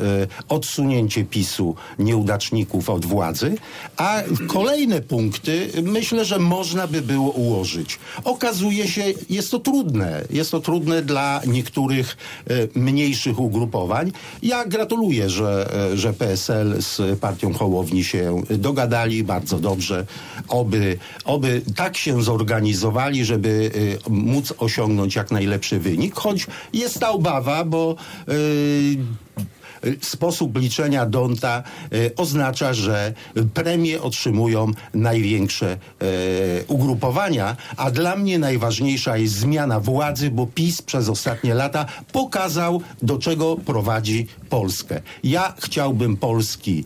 odsunięcie PiSu nieudaczników od władzy, a kolejne punkty myślę, że można by było ułożyć. Okazuje się, jest to trudne. Jest to trudne dla niektórych e, mniejszych ugrupowań. Ja gratuluję, że, że PSL z partią Hołowni się dogadali bardzo dobrze. Oby, oby tak się zorganizowali, żeby móc osiągnąć jak najlepszy wynik, choć jest ta obawa, bo e, sposób liczenia Donta e, oznacza, że premie otrzymują największe e, ugrupowania, a dla mnie najważniejsza jest zmiana władzy, bo PiS przez ostatnie lata pokazał, do czego prowadzi Polskę. Ja chciałbym Polski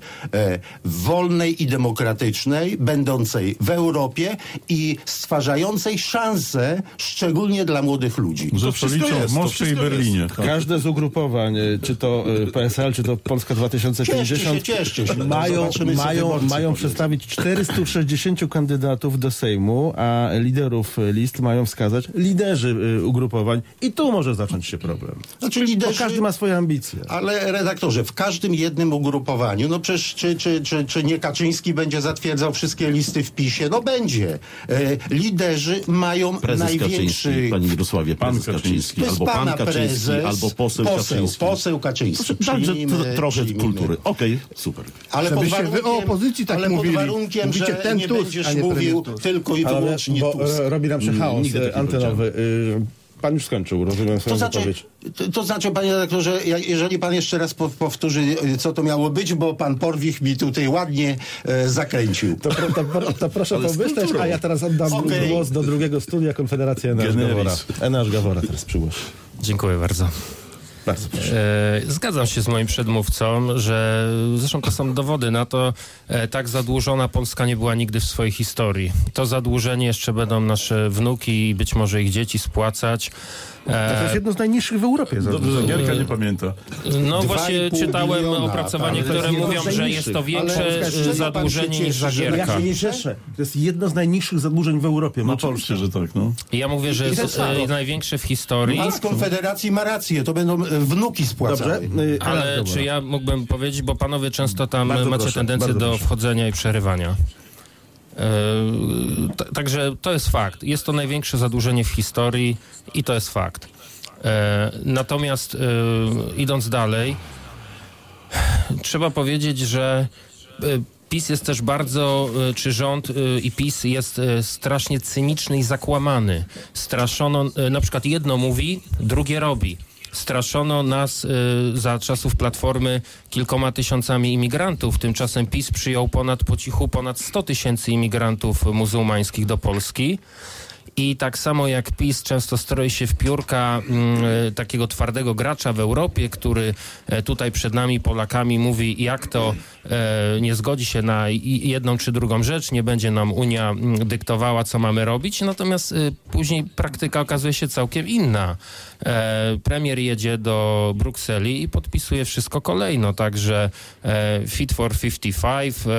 wolnej i demokratycznej, będącej w Europie i stwarzającej szansę szczególnie dla młodych ludzi. Ze wszystko stolicą jest, w Moskwie i Berlinie. jest. Tak. Każde z ugrupowań, y, czy to y, PSL PSL, czy to Polska 2050 Cieszcie się, cieszcie się. Mają, mają, mają przedstawić 460 kandydatów do Sejmu, a liderów list mają wskazać liderzy y, ugrupowań i tu może zacząć się problem. Znaczy Bo liderzy... każdy ma swoje ambicje. Ale redaktorze, w każdym jednym ugrupowaniu, no przecież czy, czy, czy, czy nie Kaczyński będzie zatwierdzał wszystkie listy w PiSie? No będzie. E, liderzy mają Prezes największy... Kaczyński, panie Mirosławie, Pan prezes Kaczyński, jest albo pan Kaczyński, prezes, albo poseł, poseł Kaczyński. Poseł Kaczyński. Proszę, Także Przyjmijmy- to, trochę przyjmijmy. kultury. Okej, super. Ale pod Żebyście wy warunkiem, o opozycji tak ale mówili. pod warunkiem, Mówicie że ten nie Tusk, będziesz nie mówił Tusk. tylko i wyłącznie bo Tusk. e, robi nam się chaos Nigdy e, takiego antenowy. Y, Pan już skończył, rozumiem To swoją znaczy, wypowiedź. to, to znaczy, panie redaktorze, jeżeli pan jeszcze raz po- powtórzy, co to miało być, bo pan Porwich mi tutaj ładnie e, zakręcił. To, to, pro- to proszę pomyśleć, a ja teraz oddam Okej. głos do drugiego studia Konfederacja Enasz. Gawora. Enasz Gawora teraz przygłoś. Dziękuję bardzo. Bardzo proszę. E, Zgadzam się z moim przedmówcą, że zresztą to są dowody na to, e, tak zadłużona Polska nie była nigdy w swojej historii. To zadłużenie jeszcze będą nasze wnuki i być może ich dzieci spłacać. E, To jest jedno z najniższych w Europie. Dobrze, że Gierka nie pamięta. No właśnie czytałem opracowanie, tak. które mówią, że jest to większe e, zadłużenie niż że Ja Zagierka. się nie cieszę. To jest jedno z najniższych zadłużeń w Europie. No Ma oczywiście, że tak, no. Ja mówię, że jest e, największe w historii. Pan z Konfederacji ma rację, to będą wnuki spłacały. Dobrze. Ale czy ja mógłbym powiedzieć, bo panowie często tam Bardzo macie proszę, tendencję do proszę. wchodzenia i przerywania. E, Także to jest fakt. Jest to największe zadłużenie w historii i to jest fakt. E, Natomiast e, idąc dalej, trzeba powiedzieć, że PiS jest też bardzo, czy rząd i PiS jest strasznie cyniczny i zakłamany. Straszono, na przykład jedno mówi, drugie robi. Straszono nas e, za czasów Platformy kilkoma tysiącami imigrantów. Tymczasem PiS przyjął ponad po cichu ponad 100 tysięcy imigrantów muzułmańskich do Polski. I tak samo jak PiS często stroi się w piórka e, takiego twardego gracza w Europie, który e, tutaj przed nami Polakami mówi, jak to e, nie zgodzi się na jedną czy drugą rzecz, nie będzie nam Unia mm, dyktowała, co mamy robić. Natomiast e, później praktyka okazuje się całkiem inna. Premier jedzie do Brukseli i podpisuje wszystko kolejno, także Fit for 55, e,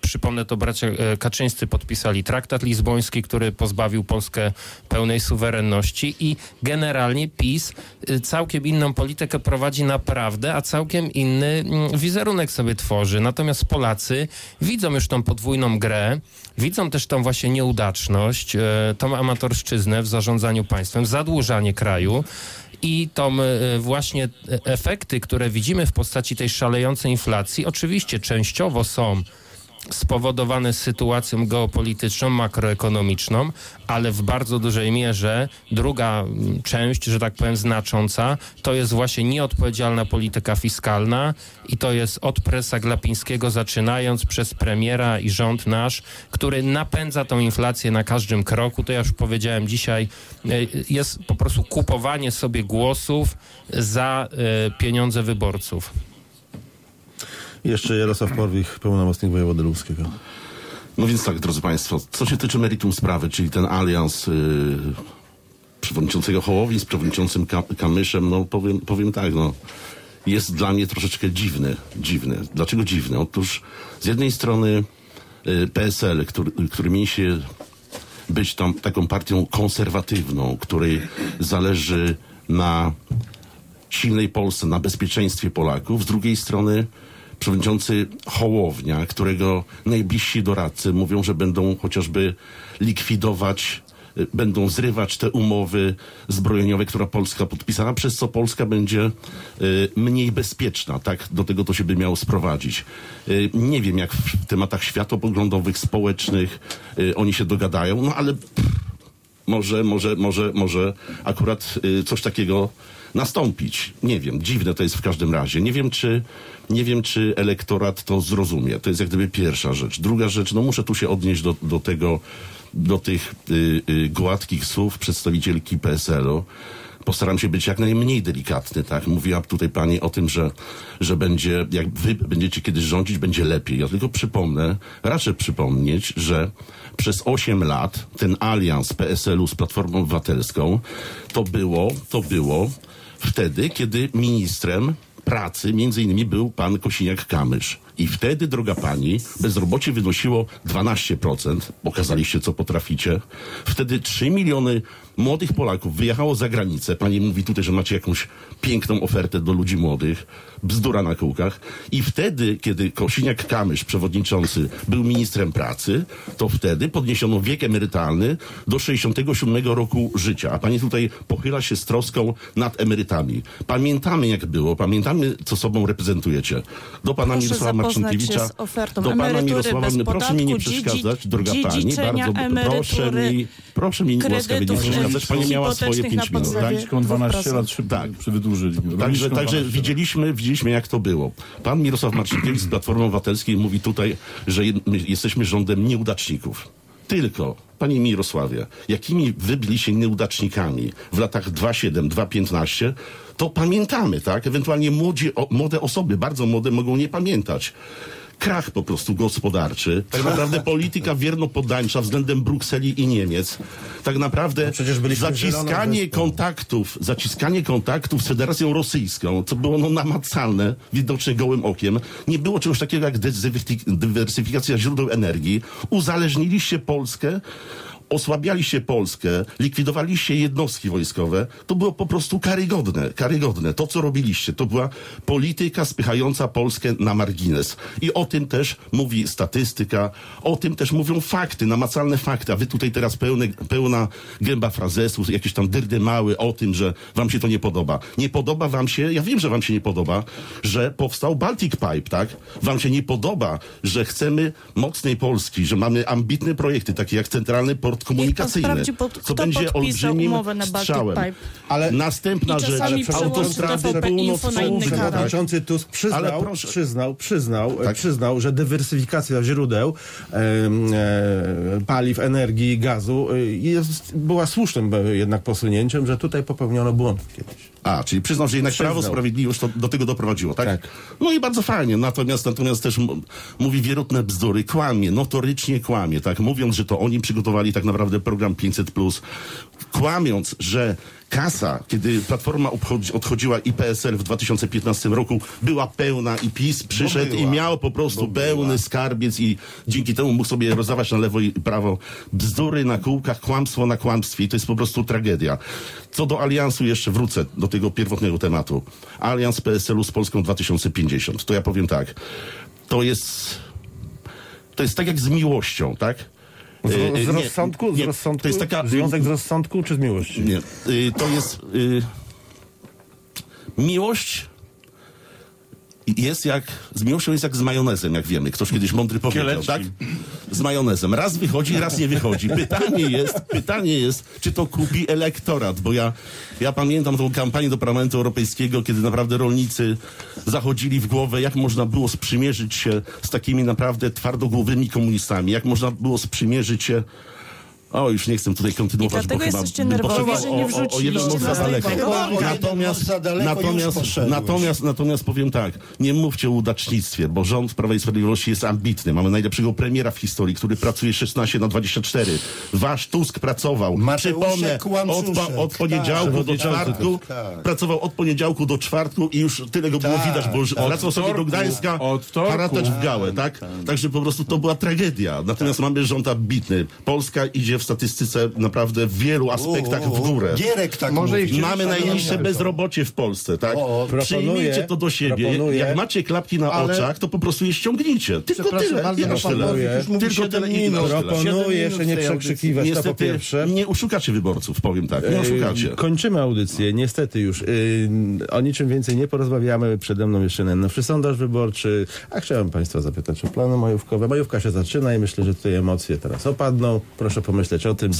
przypomnę to bracia Kaczyńscy podpisali traktat lizboński, który pozbawił Polskę pełnej suwerenności i generalnie PiS y, całkiem inną politykę prowadzi naprawdę, a całkiem inny mm, wizerunek sobie tworzy. Natomiast Polacy widzą już tą podwójną grę, widzą też tą właśnie nieudaczność, e, tą amatorszczyznę w zarządzaniu państwem, zadłużanie kraju i tą e, właśnie efekty, które widzimy w postaci tej szalejącej inflacji, oczywiście częściowo są spowodowane sytuacją geopolityczną, makroekonomiczną, ale w bardzo dużej mierze druga część, że tak powiem znacząca, to jest właśnie nieodpowiedzialna polityka fiskalna i to jest od presa Glapińskiego zaczynając przez premiera i rząd nasz, który napędza tą inflację na każdym kroku. To ja już powiedziałem dzisiaj, e, jest po prostu kupowanie sobie głosów za e, pieniądze wyborców. Jeszcze Jarosław Porwich, pełnomocnik wojewody lubuskiego. No więc tak, drodzy Państwo, co się tyczy meritum sprawy, czyli ten alians yy, przewodniczącego Hołowi z przewodniczącym Ka- Kamyszem, no powiem, powiem tak, no jest dla mnie troszeczkę dziwny. Dziwny. Dlaczego dziwny? Otóż z jednej strony yy, PSL, który, który się być tam taką partią konserwatywną, której zależy na silnej Polsce, na bezpieczeństwie Polaków. Z drugiej strony przewodniczący Hołownia, którego najbliżsi doradcy mówią, że będą chociażby likwidować, y, będą zrywać te umowy zbrojeniowe, które Polska podpisała, przez co Polska będzie y, mniej bezpieczna. Tak do tego to się by miało sprowadzić. Y, nie wiem, jak w tematach światopoglądowych, społecznych oni się dogadają, no ale może, może, może, może akurat coś takiego nastąpić. Nie wiem, dziwne to jest w każdym razie. Nie wiem, czy, nie wiem, czy elektorat to zrozumie. To jest jak gdyby pierwsza rzecz. Druga rzecz, no muszę tu się odnieść do, do tego, do tych y, y, gładkich słów przedstawicielki PSL-u. Postaram się być jak najmniej delikatny, tak? Mówiła tutaj pani o tym, że, że będzie, jak wy będziecie kiedyś rządzić, będzie lepiej. Ja tylko przypomnę, raczej przypomnieć, że przez 8 lat ten alians PSL-u z Platformą Obywatelską to było, to było wtedy, kiedy ministrem pracy między innymi był pan Kosiniak-Kamysz. I wtedy, droga pani, bezrobocie wynosiło 12%. Pokazaliście, co potraficie. Wtedy 3 miliony młodych Polaków wyjechało za granicę. Pani mówi tutaj, że macie jakąś piękną ofertę do ludzi młodych. Bzdura na kółkach. I wtedy, kiedy Kosiniak-Kamysz, przewodniczący, był ministrem pracy, to wtedy podniesiono wiek emerytalny do 67 roku życia. A pani tutaj pochyla się z troską nad emerytami. Pamiętamy, jak było. Pamiętamy, co sobą reprezentujecie. Do pana Proszę Mirosława Marcinkiewicza. do pana Mirosława, proszę mi nie przeszkadzać, droga pani. Bardzo proszę mi, proszę mi łaskawie nie przeszkadzać. Pani miała swoje hipotecznych 5 na minut. Gdańską 12 lat przy, Tak. przy wydłużyli. Także, także 12 lat. widzieliśmy, widzieliśmy, jak to było. Pan Mirosław Marcinkiewicz z Platformy Obywatelskiej mówi tutaj, że jesteśmy rządem nieudaczników. Tylko, panie Mirosławie, jakimi wy byliście nieudacznikami w latach 2,7, 2,15, to pamiętamy, tak? Ewentualnie młodzi, o, młode osoby, bardzo młode, mogą nie pamiętać. Krach po prostu gospodarczy, tak naprawdę polityka wierno-poddańcza względem Brukseli i Niemiec, tak naprawdę zieloną zaciskanie kontaktów, zaciskanie kontaktów z Federacją Rosyjską, co było no namacalne, widoczne gołym okiem. Nie było czegoś takiego jak dywersyfik- dywersyfikacja źródeł energii. Uzależniliście Polskę, osłabialiście Polskę, likwidowaliście jednostki wojskowe. To było po prostu karygodne, karygodne. To, co robiliście, to była polityka spychająca Polskę na margines. I o tym też mówi statystyka, o tym też mówią fakty, namacalne fakty. A wy tutaj teraz pełne, pełna gęba frazesów, jakieś tam dyrdy mały o tym, że wam się to nie podoba. Nie podoba wam się, ja wiem, że wam się nie podoba, że powstał Baltic Pipe, tak? Wam się nie podoba, że chcemy mocnej Polski, że mamy ambitne projekty, takie jak Centralny Port Komunikacyjny, sprawdzi, pod- co będzie olbrzymim umowę na Baltic strzałem. Ale- Następna rzecz, autostrady kanał. tak? Przewodniczący Tusk przyznał, Ale proszę- przyznał, przyznał, Tak. przyznał, że dywersyfikacja źródeł em, e, paliw, energii gazu e, jest, była słusznym e, jednak posunięciem, że tutaj popełniono błąd kiedyś. A, czyli przyznał, że jednak Przyznał. Prawo Sprawiedliwość to, do tego doprowadziło, tak? Tak. No i bardzo fajnie, natomiast, natomiast też mówi wierutne bzdury, kłamie, notorycznie kłamie, tak? Mówiąc, że to oni przygotowali tak naprawdę program 500+, kłamiąc, że kasa, kiedy Platforma odchodziła i PSL w 2015 roku była pełna i PiS przyszedł i była. miał po prostu pełny skarbiec i dzięki temu mógł sobie rozdawać na lewo i prawo bzdury na kółkach, kłamstwo na kłamstwie i to jest po prostu tragedia. Co do aliansu jeszcze wrócę do tego pierwotnego tematu. Alians PSL-u z Polską 2050. To ja powiem tak. To jest to jest tak jak z miłością, tak? Z, E, e, z nie, rozsądku? Z nie, rozsądku? To jest taka Związek z rozsądku czy z miłości? nie. Y, to jest. Y, miłość jest jak. Z miłością jest jak z majonezem, jak wiemy. Ktoś kiedyś mądry powiedział, tak? Z majonezem. Raz wychodzi, raz nie wychodzi. Pytanie jest, pytanie jest, czy to kupi elektorat, bo ja, ja pamiętam tą kampanię do Parlamentu Europejskiego, kiedy naprawdę rolnicy zachodzili w głowę, jak można było sprzymierzyć się z takimi naprawdę twardogłowymi komunistami, jak można było sprzymierzyć się o, już nie chcę tutaj kontynuować, I dlatego bo chyba jesteście nerwowi, że nie o- o- o wrzuciliście daleko. O, Natomiast, za daleko natomiast, poszedłeś. natomiast, natomiast powiem tak, nie mówcie o udacznictwie, bo rząd Prawa i Sprawiedliwości jest ambitny. Mamy najlepszego premiera w historii, który pracuje 16 na 24. Wasz Tusk pracował, przypomnę, od, od poniedziałku Tak, do czwartku, tak. pracował od poniedziałku do czwartku i już tyle go było Tak. widać, bo już wracał sobie do Gdańska haratać w gałę, tak? Także po prostu to była tragedia. Natomiast mamy rząd ambitny. Polska idzie w statystyce naprawdę w wielu aspektach w górę. Gierek tak Może mówi. Mamy Szanowni najniższe bezrobocie w Polsce, tak? O, Przyjmijcie to do siebie. proponuję- Jak macie klapki na Ale- oczach, to po prostu je ściągnijcie. Tylko tyle. bardzo, aż pan tyle. Tylko 7 tyle i. Proponuję się nie przekrzykiwać, to po Niestety pierwsze. nie oszukacie wyborców, powiem tak. Nie oszukacie. Yy, Kończymy audycję, niestety już. Yy, O niczym więcej nie porozmawiamy. Przede mną jeszcze najnowszy sondaż wyborczy. A chciałem Państwa zapytać o plany majówkowe. Majówka się zaczyna i myślę, że tutaj emocje teraz opadną. Proszę pomyśleć o tym.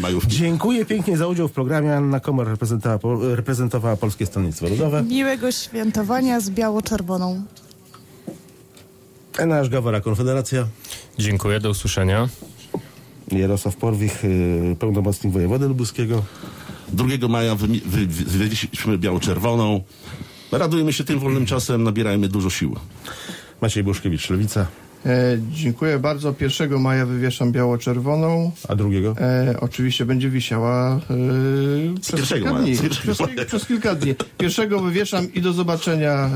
Majówki. Dziękuję pięknie za udział w programie. Anna Komor reprezentowała, reprezentowała Polskie Stronnictwo Ludowe. Miłego świętowania z biało-czerwoną. Enasz Gawora, Konfederacja. Dziękuję, do usłyszenia. Jarosław Porwich, yy, pełnomocnik wojewody lubuskiego. 2 maja wymi- wy- wy- wywiesiliśmy biało-czerwoną. Radujmy się tym wolnym czasem, nabierajmy dużo sił. Maciej Buszkiewicz, Lewica. E, dziękuję bardzo. 1 maja wywieszam biało-czerwoną. A drugiego? E, oczywiście będzie wisiała e, przez, kilka maja, dni, przez, przez kilka dni. Pierwszego wywieszam i do zobaczenia e,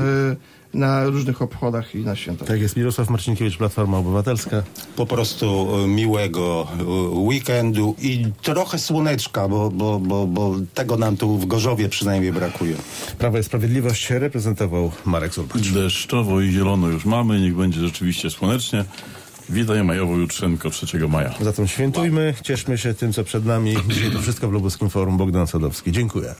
na różnych obchodach i na świętach. Tak jest, Mirosław Marcinkiewicz, Platforma Obywatelska. Po prostu e, miłego e, weekendu i trochę słoneczka, bo, bo, bo, bo tego nam tu w Gorzowie przynajmniej brakuje. Prawo i Sprawiedliwość reprezentował Marek Zurbacz. Deszczowo i zielono już mamy, niech będzie rzeczywiście słonecznie. Witaj majowo jutrzenko 3 maja. Zatem świętujmy, cieszmy się tym, co przed nami. Dzisiaj to wszystko w Lubuskim Forum. Bogdan Sadowski. Dziękuję.